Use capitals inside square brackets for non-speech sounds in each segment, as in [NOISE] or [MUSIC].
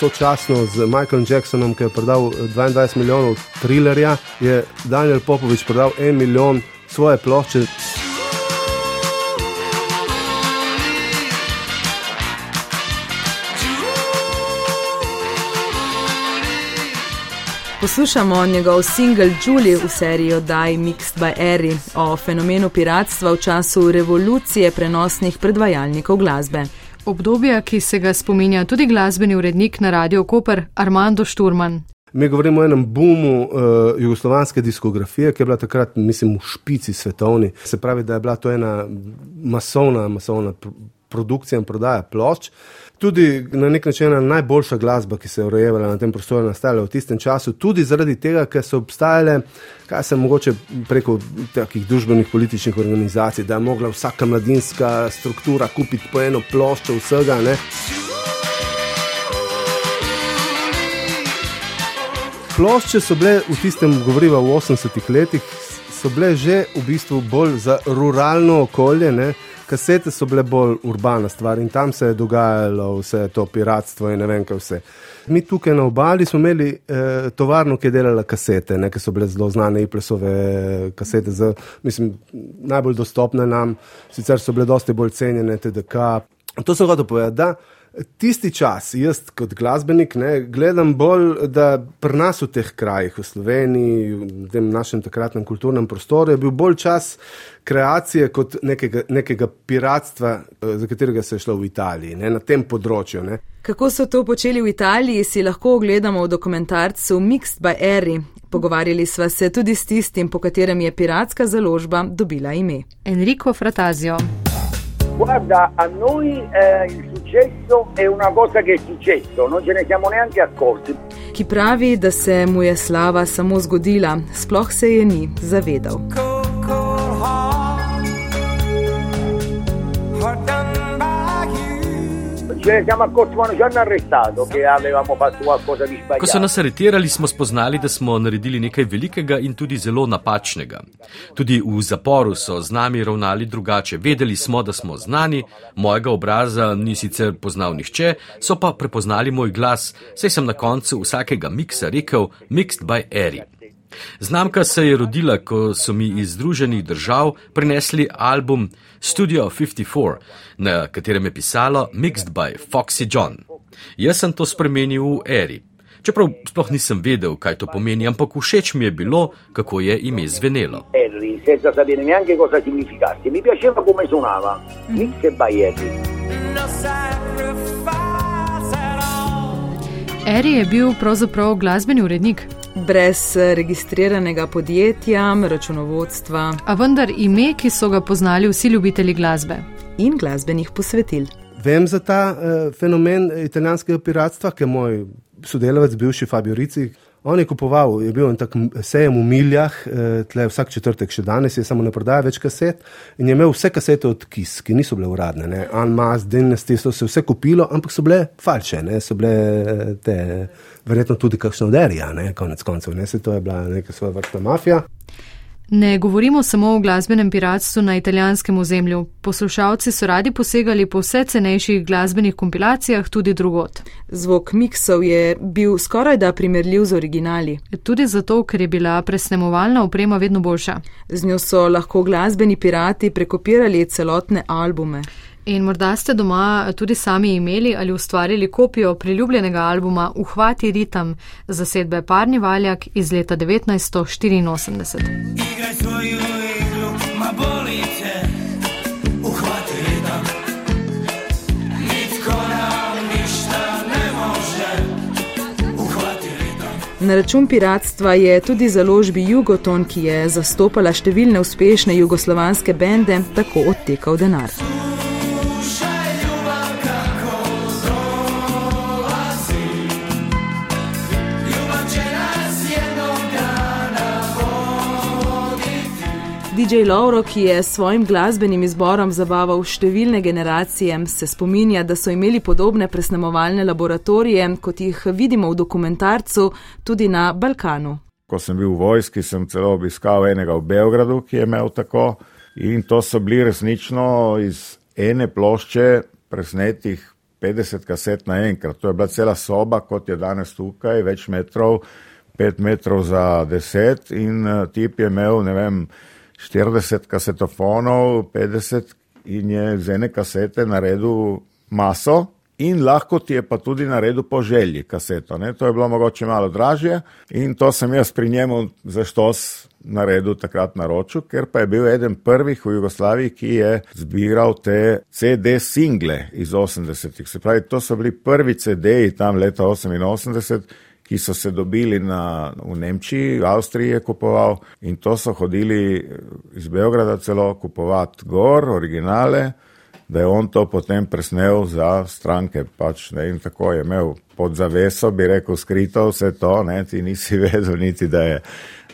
sočasno z Michaelom Jacksonom, ki je prodal 22 milijonov trilerja, je Daniel Popovič prodal en milijon svoje plošče. Poslušamo njegov singel Julie v seriji oddaj Mixed by Eri o fenomenu piratstva v času revolucije prenosnih predvajalnikov glasbe. Obdobja, ki se ga spominja tudi glasbeni urednik na Radio Koper Armando Šturman. Mi govorimo o enem boomu uh, jugoslovanske diskografije, ki je bila takrat, mislim, v špici svetovni. Se pravi, da je bila to ena masovna, masovna produkcija in prodaja plošč tudi na nek način najboljša glasba, ki se je urejevala na tem prostoru, nastala v tistem času, tudi zaradi tega, ker so obstajale, kaj se mogoče preko takih družbenih političnih organizacij, da je mogla vsaka mladinska struktura kupiti po eno ploščo vsega. Ne. Plošče so bile v tistem, govoriva v 80-ih letih, so bile že v bistvu bolj za ruralno okolje. Ne kasete so bile bolj urbana stvar in tam se je dogajalo vse to piratstvo in ne vem kaj vse. Mi tukaj na obali smo imeli eh, tovarno, ki je delala kasete, ne, ki so bile zelo znane, iplesove kasete, z, mislim, najbolj dostopne nam, sicer so bile dosti bolj cenjene, TDK. To sem hotel povedati tisti čas, jaz kot glasbenik, ne, gledam bolj, da pri nas v teh krajih, v Sloveniji, v tem našem takratnem kulturnem prostoru, je bil bolj čas kreacije kot nekega, nekega piratstva, eh, za katerega se je šlo v Italiji, ne, na tem področju. Ne. Kako so to počeli v Italiji, si lahko ogledamo v dokumentarcu Mixed by Eri. Pogovarjali sva se tudi s tistim, po katerem je piratska založba dobila ime. Enrico Fratazio. Guarda, a noi eh, il successo è una cosa che è successo, non ce ne siamo neanche accorti. Ki pravi, da se mu je slava samo zgodila, sploh se je ni zavedal. Siamo accorti quando ci hanno arrestato che avevamo fatto qualcosa di sbagliato. Ko so nas aretirali, smo spoznali, da smo naredili nekaj velikega in tudi zelo napačnega. Tudi v zaporu so z nami ravnali drugače. Vedeli smo, da smo znani, mojega obraza ni sicer poznal nihče, so pa prepoznali moj glas, saj sem na koncu vsakega miksa rekel: Mixed by Eri. Znamka se je rodila, ko so mi iz Združenih držav prinesli album Studio 54, na katerem je pisalo Mixed by Foxy John. Jaz sem to spremenil v Eri. Čeprav sploh nisem vedel, kaj to pomeni, ampak všeč mi je bilo, kako je ime zvenelo. Harry, senza sapere neanche cosa significasse. Mi piaceva come suonava. Mixed by Harry. Eri je bil pravzaprav glasbeni urednik brez registriranega podjetja, računovodstva. A vendar ime, ki so ga poznali vsi ljubitelji glasbe. In glasbenih posvetil. Vem za ta uh, fenomen italijanskega piratstva, ki je moj sodelavec, bivši Fabio Rici, On je kupoval, je bil en tak sejem v miljah, eh, tle vsak četrtek še danes, je samo ne prodaja več kaset in je imel vse kasete od KIS, ki niso bile uradne. Anmas, Dynasty, so se vse kupilo, ampak so bile falše, ne? so bile eh, te, verjetno tudi kakšno derija, konec koncev, ne se to je bila neka svoja vrsta mafija. Ne govorimo samo o glasbenem piratstvu na italijanskem ozemlju. Poslušalci so radi posegali po vse cenejših glasbenih kompilacijah tudi drugot. Zvok miksov je bil skoraj da primerljiv z originali. Tudi zato, ker je bila presnemovalna oprema vedno boljša. Z njo so lahko glasbeni pirati prekopirali celotne albume. In morda ste doma tudi sami imeli ali ustvarili kopijo priljubljenega albuma Uhvati ritem zasedbe Parni Valjak iz leta 1984. Na račun piratstva je tudi založbi Jugoton, ki je zastopala številne uspešne jugoslovanske bende, tako odtekal denar. DJ Lauro, ki je s svojim glasbenim izborom zabaval številne generacije, se spominja, da so imeli podobne presnemovalne laboratorije, kot jih vidimo v dokumentarcu, tudi na Balkanu. Ko sem bil v vojski, sem celo obiskal enega v Beogradu, ki je imel tako. In to so bili resnično iz ene plošče presnetih 50 kaset naenkrat. To je bila cela soba, kot je danes tukaj, več metrov, 5 metrov za 10 in uh, tip je imel, ne vem, 40 kasetofonov, 50 in je z ene kasete naredil maso in lahko ti je pa tudi naredil po želji kaseto. Ne? To je bilo mogoče malo dražje in to sem jaz pri njemu zaštos naredil takrat na roču, ker pa je bil eden prvih v Jugoslaviji, ki je zbiral te CD single iz 80-ih. Se pravi, to so bili prvi CD-ji tam leta 88 ki so se dobili na, v Nemčiji, v Avstriji je kupoval in to so hodili iz Beograda celo kupovati gor, originale, da je on to potem presnel za stranke. Pač, ne, in tako je imel pod zaveso, bi rekel, skrito vse to, ne, ti nisi [LAUGHS] vedel niti, da je,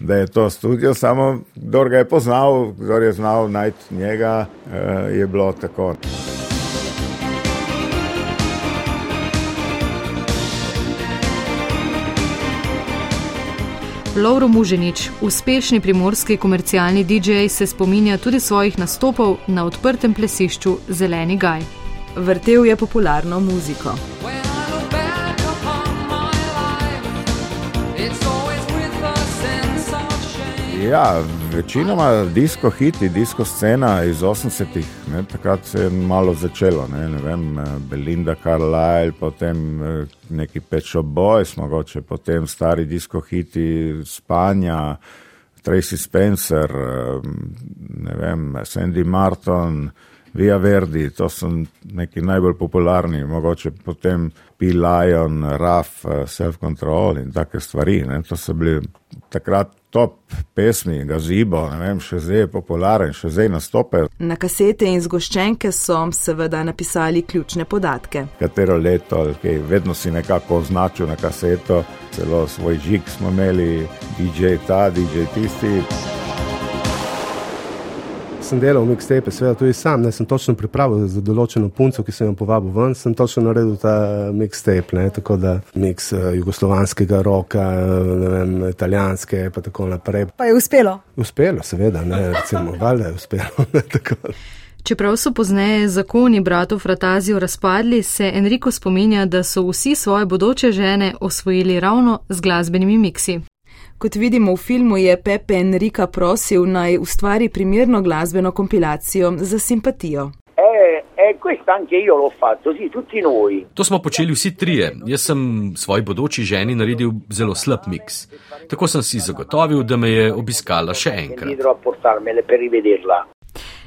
da je to studio, samo kdo ga je poznal, kdo je znal najti njega, eh, je bilo tako. Lauro Muženič, uspešni primorski komercialni DJ, se spominja tudi svojih nastopov na odprtem plesišču Zeleni Gaj. Vrtel je popularno muziko. Ja, večinoma disko hiti, disko scena iz 80-ih, takrat se je malo začelo. Ne, ne vem, Belinda Carlisle, potem eh, neki Pečo Boys, mogoče potem stari disko hiti Spanja, Tracy Spencer, eh, ne vem, Sandy Martin, Via Verdi, to so neki najbolj popularni, mogoče potem P. Lion, Raf, eh, Self Control in take stvari. Ne, to so bili takrat top pesmi, gazibo, ne vem, še zdaj je popularen, še zdaj nastope. Na kasete in zgoščenke so seveda napisali ključne podatke. Katero leto, okay, vedno si nekako označil na kaseto, celo svoj žig smo imeli, DJ ta, DJ tisti sem delal mixtape, seveda tudi sam, ne sem točno pripravil za določeno punco, ki sem jo povabil ven, sem točno naredil ta mixtape, ne, tako da mix uh, jugoslovanskega roka, ne vem, italijanske in tako naprej. Pa je uspelo? Uspelo, seveda, ne, recimo, valjda je uspelo. [LAUGHS] Ne, Čeprav so pozneje zakoni bratov Fratazijo razpadli, se Enrico spominja, da so vsi svoje bodoče žene osvojili ravno z glasbenimi miksi. Kot vidimo v filmu, je Pepe Enrika prosil naj ustvari primerno glasbeno kompilacijo za simpatijo. Eh, eh, to smo počeli vsi trije. Jaz sem svoji bodoči ženi naredil zelo slab miks. Tako sem si zagotovil, da me je obiskala še enkrat.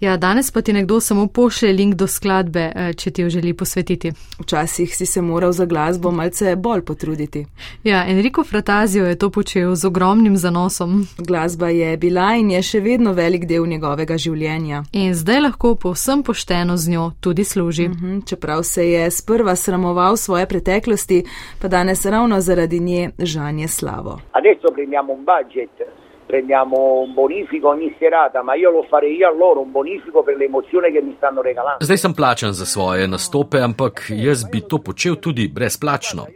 Ja, danes pa ti nekdo samo pošlje link do skladbe, eh, če ti jo želi posvetiti. Včasih si se moral za glasbo malce bolj potruditi. Ja, Enrico Fratazio je to počel z ogromnim zanosom. Glasba je bila in je še vedno velik del njegovega življenja. In zdaj lahko povsem pošteno z njo tudi služi. Mhm, čeprav se je sprva sramoval svoje preteklosti, pa danes ravno zaradi nje žanje slavo. Adesso prendiamo un budget prendiamo un bonifico ogni serata, ma io lo farei io a loro un bonifico per l'emozione che mi stanno regalando. Zdaj sem plačan za svoje nastope, ampak jaz bi to počel tudi brezplačno.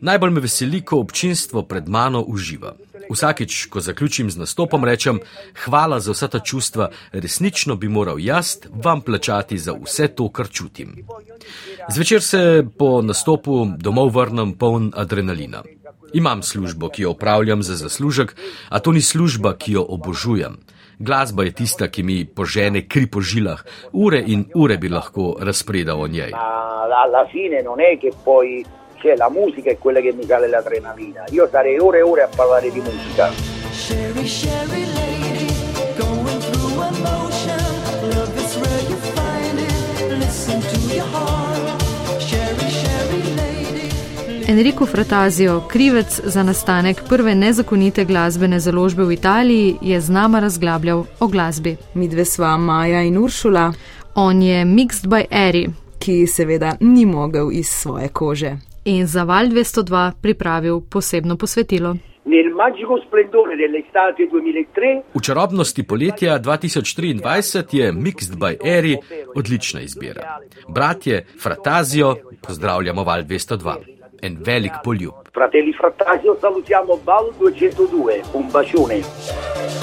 Najbolj me veseli, ko občinstvo pred mano uživa. Vsakič, ko zaključim z nastopom, rečem: Hvala za vsa ta čustva, resnično bi moral jaz vam plačati za vse to, kar čutim. Zvečer se po nastopu domov vrnem poln adrenalina. Imam službo, ki jo upravljam za zaslužek, a to ni služba, ki jo obožujem. Glasba je tista, ki mi požene kri po žilah, ure in ure bi lahko razpredal o njej. Cioè, la musica è quella che mi sale l'adrenalina. Io starei ore e ore a parlare di musica. Sherry, Sherry lady, going through emotion. Enrico Fratazio, krivec za nastanek prve nezakonite glasbene založbe v Italiji, je z nama razglabljal o glasbi. Mi dve sva Maja in Uršula. On je Mixed by Eri, ki seveda ni mogel iz svoje kože. In za Val 202 pripravil posebno posvetilo. V čarobnosti poletja 2023 je Mixed by Eri odlična izbira. Bratje Fratazio, pozdravljamo Val 202 en velik poljub. Fratelli Frattasio, salutiamo Bal 202, un bacione.